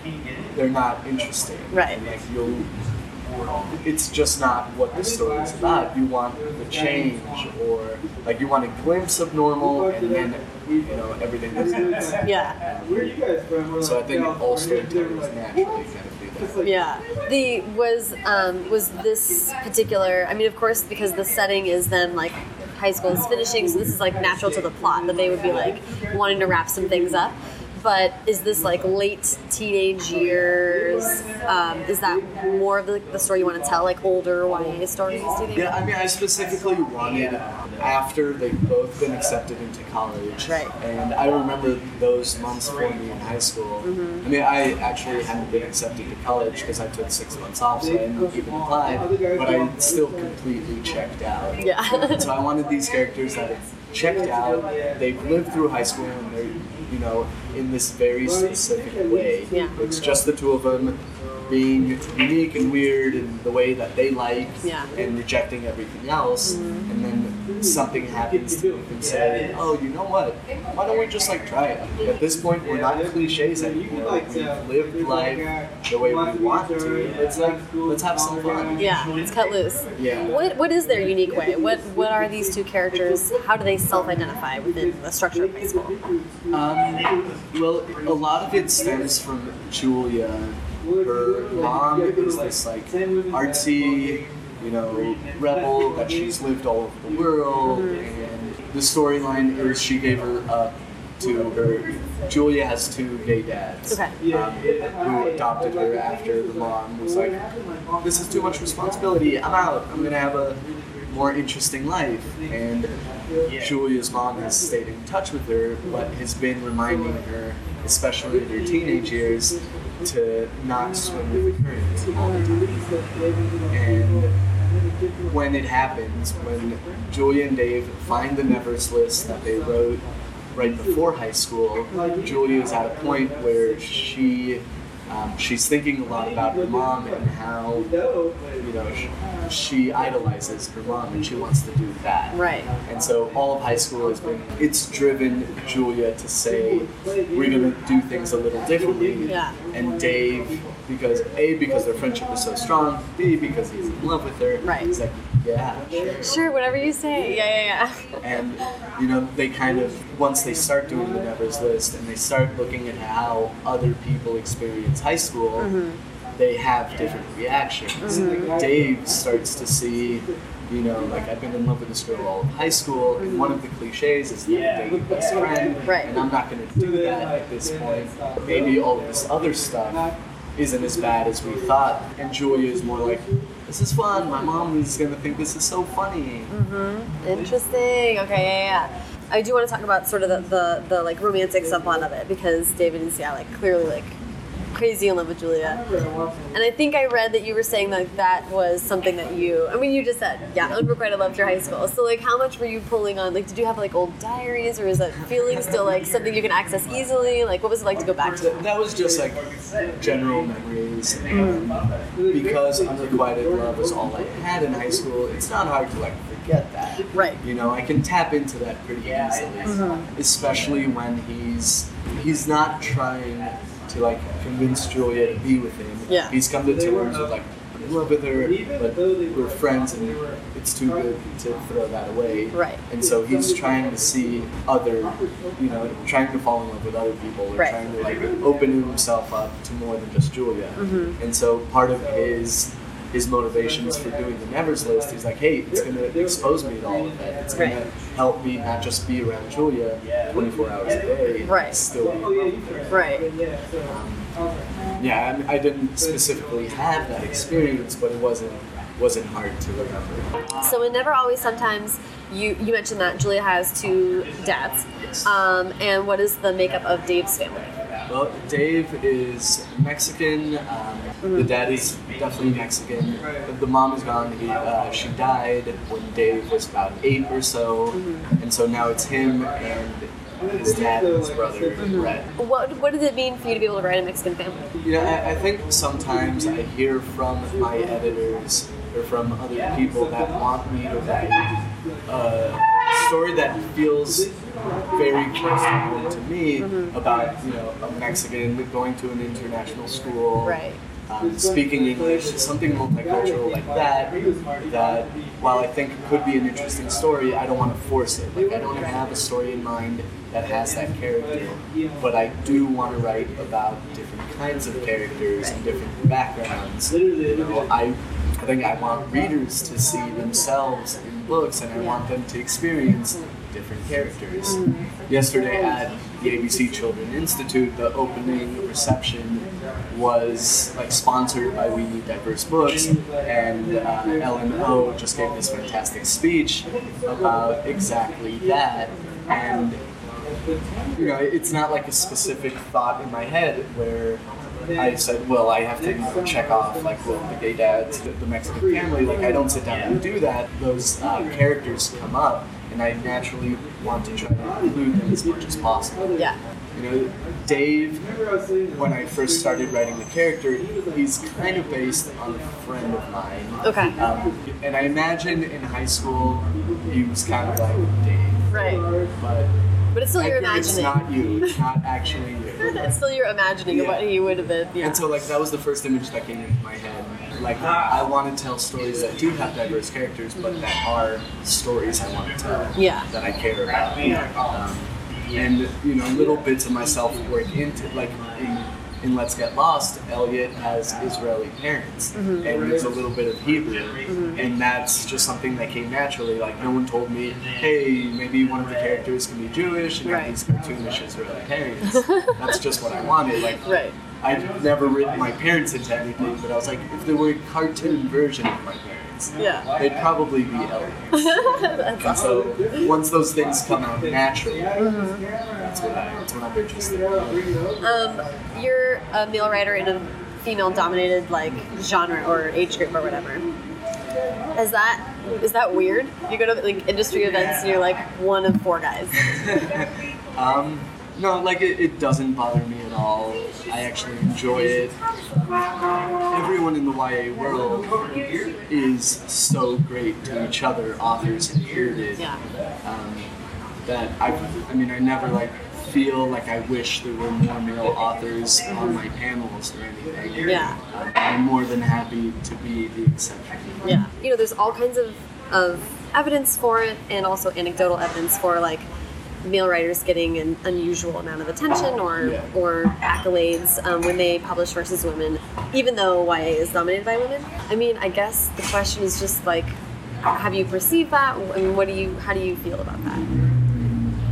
they're not interesting. Right. Like you'll it's just not what the story is about. You want the change or like you want a glimpse of normal and then you know everything goes nuts. yeah. So I think all storytellers naturally kind of do that. Yeah. The was um, was this particular? I mean, of course, because the setting is then like high school is finishing, so this is like natural to the plot that they would be like wanting to wrap some things up. But is this like late teenage years? Um, is that more of the, the story you want to tell, like older YA stories? Do you think? Yeah, I mean, I specifically wanted after they've both been accepted into college. Right. And I remember those months for me in high school. Mm-hmm. I mean, I actually hadn't been accepted to college because I took six months off, so I didn't even apply. But I still completely checked out. Yeah. so I wanted these characters that have checked out, they've lived through high school, and they're, you know, in this very specific way. Yeah. It's just the two of them being unique and weird in the way that they like Yeah. and rejecting everything else. Mm-hmm. And then something happens to them say, oh, you know what? Why don't we just like try it? At this point, we're not cliches anymore. We've lived life the way we want to. It's like, let's have some fun. Yeah, it's cut loose. Yeah. What what is their unique way? What what are these two characters? How do they self-identify within the structure of high school? Um, well, a lot of it stems from Julia. Her mom is this like artsy, you know, rebel that she's lived all over the world, and the storyline is she gave her up to her. Julia has two gay dads Okay. um, who adopted her after the mom was like, "This is too much responsibility. I'm out. I'm gonna have a more interesting life." And Julia's mom has stayed in touch with her, but has been reminding her, especially in her teenage years, to not swim with the current all the time. And when it happens, when Julia and Dave find the Nevers list that they wrote right before high school, Julia is at a point where she um, she's thinking a lot about her mom and how you know she, she idolizes her mom and she wants to do that. Right. And so all of high school has been it's driven Julia to say we're gonna do things a little differently. Yeah. And Dave because A because their friendship is so strong, B because he's in love with her. Right. He's like, yeah, sure. Sure, whatever you say. Yeah, yeah, yeah. And you know, they kind of once they start doing the Nevers list and they start looking at how other people experience high school, Mm-hmm. they have different reactions. Dave starts to see, you know, like I've been in love with this girl all of high school, and one of the cliches is never date your best friend, Right. and I'm not going to do that at this point. Maybe all of this other stuff isn't as bad as we thought, and Julia is more like. This is fun. My mom is gonna think this is so funny. Mm-hmm. Interesting. Okay, yeah, yeah. I do want to talk about sort of the, the, the like romantic subplot of it because David is yeah like clearly like crazy in love with Julia. And I think I read that you were saying that that was something that you, I mean, you just said, yeah, unrequited love your high school. So, like, how much were you pulling on? Like, did you have, like, old diaries, or is that feeling still, like, something you can access easily? Like, what was it like to go back to? That that was just like general memories. And because unrequited love was all I had in high school, it's not hard to like forget that. Right. You know, I can tap into that pretty easily. Mm-hmm. Especially when he's he's not trying to like convince Julia to be with him. Yeah. He's come to terms with like I'm in love with her, but we're friends and it's too good to throw that away. Right. And so he's trying to see other, you know, trying to fall in love with other people, or Right. trying to like open himself up to more than just Julia. Mm-hmm. And so part of his his motivations for doing the Nevers list, he's like, hey, it's gonna expose me to all of that. It's gonna help me not just be around Julia 24 hours a day, Right. still be in love. Right. Yeah, I, mean, I didn't specifically have that experience, but it wasn't wasn't hard to remember. So in Never Always Sometimes, you, you mentioned that Julia has two dads. Um, and what is the makeup of Dave's family? Well, Dave is Mexican. Um, The dad is definitely Mexican. The mom is gone. He, uh, she died when Dave was about eight or so, and so now it's him and his dad and his brother, Brett. What, what did it mean for you to be able to write a Mexican family? You know, I, I think sometimes I hear from my editors or from other people that want me to write a story that feels very close to me about, you know, a Mexican going to an international school. Right. Um, speaking English, something multicultural like that, that while I think could be an interesting story, I don't want to force it. Like, I don't have a story in mind that has that character, but I do want to write about different kinds of characters and different backgrounds. You know, I, I think I want readers to see themselves in books, and I want them to experience different characters. Yesterday at the ABC Children Institute, the opening reception was like sponsored by We Need Diverse Books, and uh, Ellen O just gave this fantastic speech about exactly that. And you know, it's not like a specific thought in my head where I said, well, I have to check off like well, the gay dads, the, the Mexican family. Like I don't sit down and do that. Those uh, characters come up, and I naturally want to try to include them as much as possible. Yeah. You know, Dave, when I first started writing the character, he's kind of based on a friend of mine. Okay. Um, and I imagine in high school, he was kind of like Dave. Right. But But it's still your Edgar, it's not you. It's not actually. It's still your imagining of what he would have been. Yeah. And so, like, that was the first image that came into my head. Like, I want to tell stories that do have diverse characters, but that are stories I want to tell. Yeah. That I care about. Um, and, you know, little bits of myself work into, like, in, in Let's Get Lost, Elliot has Israeli parents, mm-hmm. and there's a little bit of Hebrew. Mm-hmm. And that's just something that came naturally. Like, no one told me, hey, maybe one of the characters can be Jewish and Right. have these cartoonish Israeli parents. that's just what I wanted. Like, Right. I've never written my parents into anything, but I was like, if there were a cartoon version of my parents, Yeah. they'd probably be Elliot. So once those things come out naturally, mm-hmm. That's what that's what I'm interested in. Um, you're a male writer in a female-dominated like genre or age group or whatever. Is that is that weird? You go to like industry events and you're like one of four guys. Um, no, like it, it doesn't bother me at all. I actually enjoy it. Everyone in the YA world is so great to each other, authors included. Yeah. Um, that I, I mean, I never like feel like I wish there were more male authors on my panels or anything. Yeah. Um, I'm more than happy to be the exception. Yeah. You know, there's all kinds of, of evidence for it and also anecdotal evidence for like male writers getting an unusual amount of attention or, Yeah. or accolades um, when they publish versus women, even though YA is dominated by women. I mean, I guess the question is just like, have you perceived that? I mean, what do you, how do you feel about that?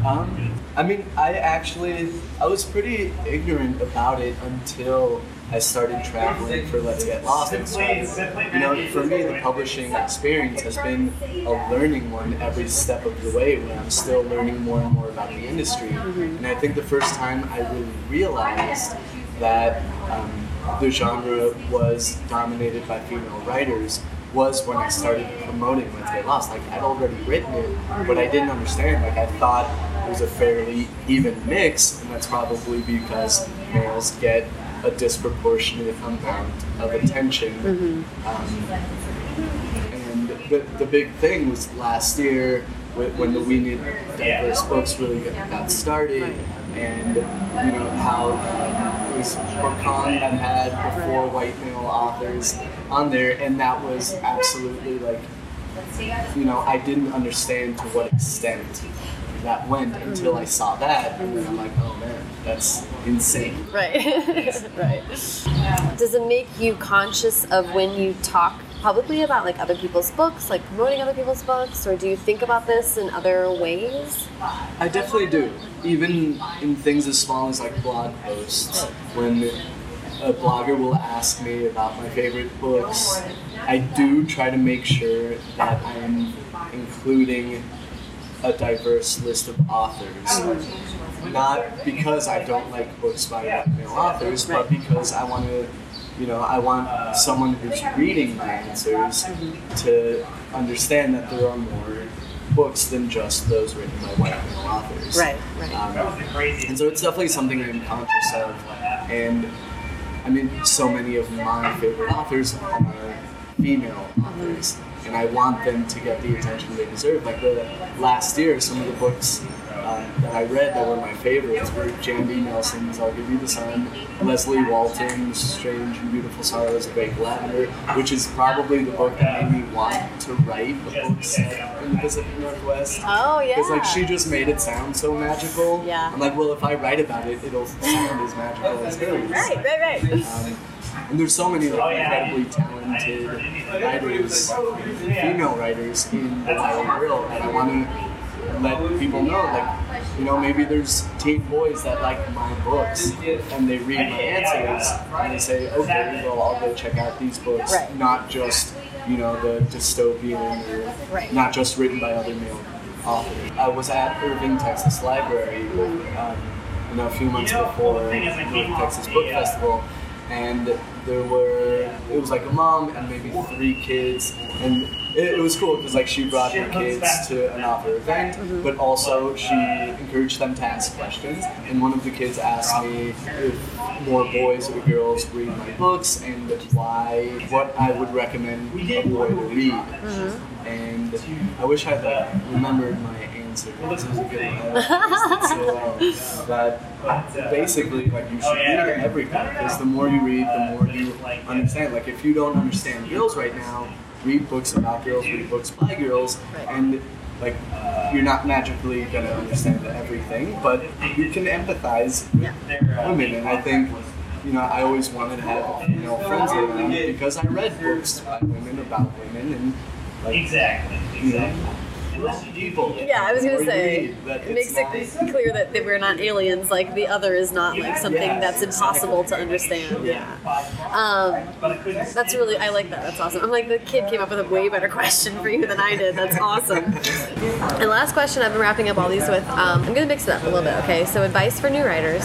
Um, I mean, I actually, I was pretty ignorant about it until I started traveling for Let's Get Lost and stuff. You know, for me, the publishing experience has been a learning one every step of the way where I'm still learning more and more about the industry. And I think the first time I really realized that um, the genre was dominated by female writers was when I started promoting Let's Get Lost. Like I'd already written it, but I didn't understand. Like I thought it was a fairly even mix, and that's probably because males get a disproportionate amount of attention. Um, and the, the big thing was last year when the We Need Diverse books really got started, and you know how was BookCon that had the four white male authors on there, and that was absolutely like you know I didn't understand to what extent that went until I mm-hmm. saw that, and then I'm like, oh man, that's insane. Right. right. Does it make you conscious of when you talk publicly about like other people's books, like promoting other people's books, or do you think about this in other ways? I definitely do. Even in things as small as like blog posts, when a blogger will ask me about my favorite books, I do try to make sure that I am including a diverse list of authors. Not because I don't like books by male authors, but because I want to, you know, I want someone who's reading my answers to understand that there are more books than just those written by white male authors. Right, right. Um, and so it's definitely something I'm conscious of. And I mean, so many of my favorite authors are female authors. And I want them to get the attention they deserve. Like the last year, some of the books uh, that I read that were my favorites were Jandy Nelson's I'll Give You the Sun, Leslye Walton's Strange and Beautiful Sorrows of Ava Lavender, which is probably the book that made me want to write a book set in the Pacific Northwest. Oh yeah. Because like she just made it sound so magical. Yeah. I'm like, well, if I write about it, it'll sound as magical as hers. Right, right, right. Um, and there's so many like incredibly talented writers, female writers in the YA world that I want to let people know. Like, you know, maybe there's teen boys that like my books and they read my answers and they say, okay, well, I'll go check out these books, Right. not just you know the dystopian or Right. not just written by other male authors. I was at Irving, Texas Library, um, you know, a few months before the Texas Book Festival, and there were it was like a mom and maybe three kids, and it, it was cool because like she brought her kids to an author event, mm-hmm. but also she encouraged them to ask questions. And one of the kids asked me if more boys or girls read my books and why what I would recommend a boy to read. Mm-hmm. And I wish I like remembered my answer because it was a good one. So. But basically, like you should read everything because the more you read, the more you understand. Like if you don't understand girls right now, read books about girls, read books by girls, and like uh, you're not magically gonna understand everything, but you can empathize with uh, women. And I think you know I always wanted to have female friends around because I read books by women about women and like Exactly. you know people. Yeah, I was gonna say that it makes it clear that, that we're not aliens. Like the other is not like something that's impossible to understand. Yeah. Um, that's really I like that. That's awesome. I'm like the kid came up with a way better question for you than I did. That's awesome. and last question I've been wrapping up all these with. Um, I'm gonna mix it up a little bit. Okay, so advice for new writers,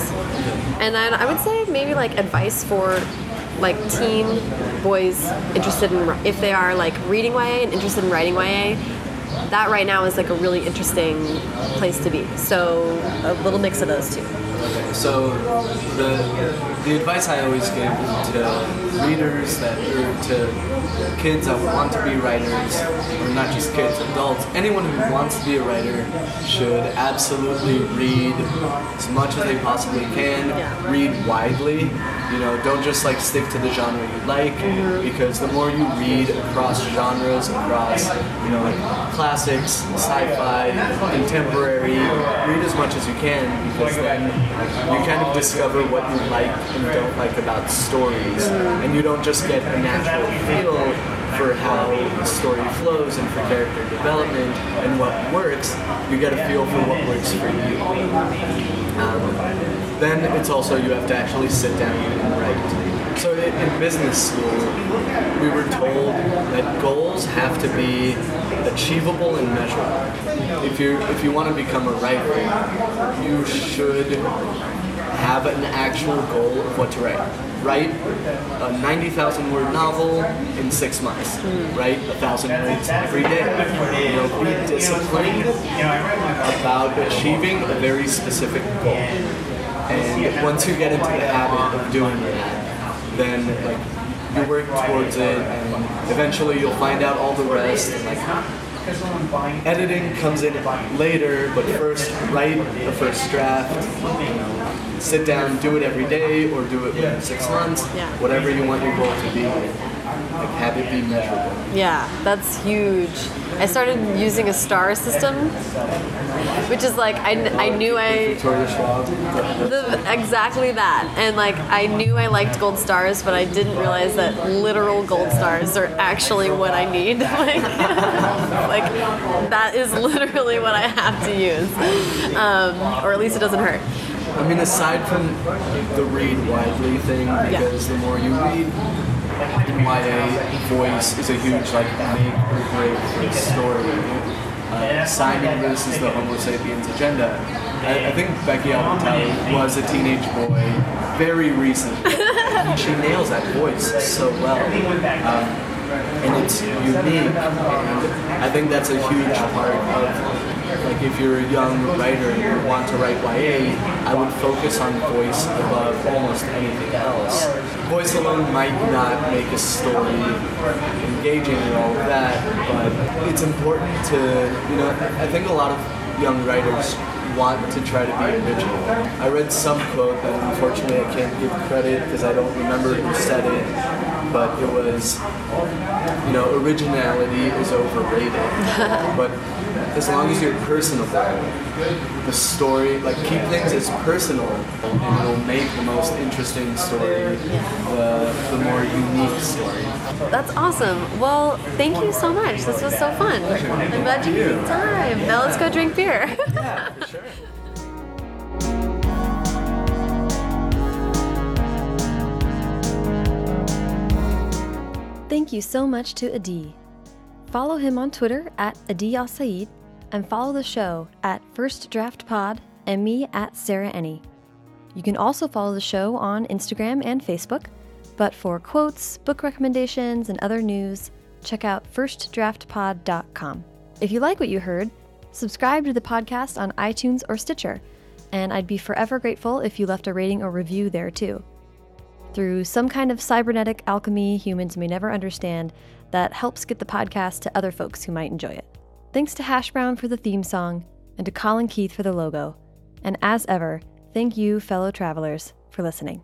and then I would say maybe like advice for like teen boys interested in if they are like reading YA and interested in writing YA that right now is like a really interesting place to be. So a little mix of those two. Okay, so the the advice I always give to readers that or to kids that want to be writers, or not just kids, adults, anyone who wants to be a writer should absolutely read as much as they possibly can. Read widely. You know, don't just like stick to the genre you like, Mm-hmm. because the more you read across genres, across you know like classics, sci-fi, contemporary, read as much as you can because then you kind of discover what you like and don't like about stories, and you don't just get a natural feel for how the story flows and for character development and what works. You get a feel for what works for you. Um, then it's also you have to actually sit down and write. So in, in business school, we were told that goals have to be achievable and measurable. If you if you want to become a writer, you should have an actual goal of what to write. Write a 90,000 word novel in six months. Hmm. Write a thousand words every day. You know, be disciplined about achieving a very specific goal. And once you get into the habit of doing that, then like you work towards it, and eventually you'll find out all the rest. And like editing comes in later, but first write the first draft. You know, sit down, do it every day, or do it within six months. Whatever you want your goal to be. Like have it be measurable. Yeah, that's huge. I started using a star system, which is like I, I knew I the, exactly that, and like I knew I liked gold stars, but I didn't realize that literal gold stars are actually what I need. like, like that is literally what I have to use, um, or at least it doesn't hurt. I mean, aside from the read widely thing, because the more you read, YA, voice is a huge like make or break story. Uh, Simon versus the Homo sapiens agenda. I, I think Becky Albertalli was a teenage boy very recently. she nails that voice so well. Um, and it's unique. I think that's a huge part of like if you're a young writer and you want to write YA, I would focus on voice above almost anything else. Voice alone might not make a story engaging and all of that, but it's important to, you know, I think a lot of young writers want to try to be original. I read some quote that unfortunately I can't give credit because I don't remember who said it, but it was, you know, originality is overrated. but as long as you're personable, the story, like keep things as personal, and it'll make the most interesting story, the, the more unique story. That's awesome. Well, thank you so much. This was so fun. I'm glad you the time. Now let's go drink beer. Yeah, for sure. Thank you so much to Adi. Follow him on Twitter at Adi Alsaid and follow the show at First Draft Pod and me at Sarah Enni. You can also follow the show on Instagram and Facebook, but for quotes, book recommendations, and other news, check out firstdraftpod.com. If you like what you heard, subscribe to the podcast on iTunes or Stitcher, and I'd be forever grateful if you left a rating or review there too. Through some kind of cybernetic alchemy humans may never understand that helps get the podcast to other folks who might enjoy it. Thanks to Hash Brown for the theme song and to Colin Keith for the logo. And as ever, thank you, fellow travelers, for listening.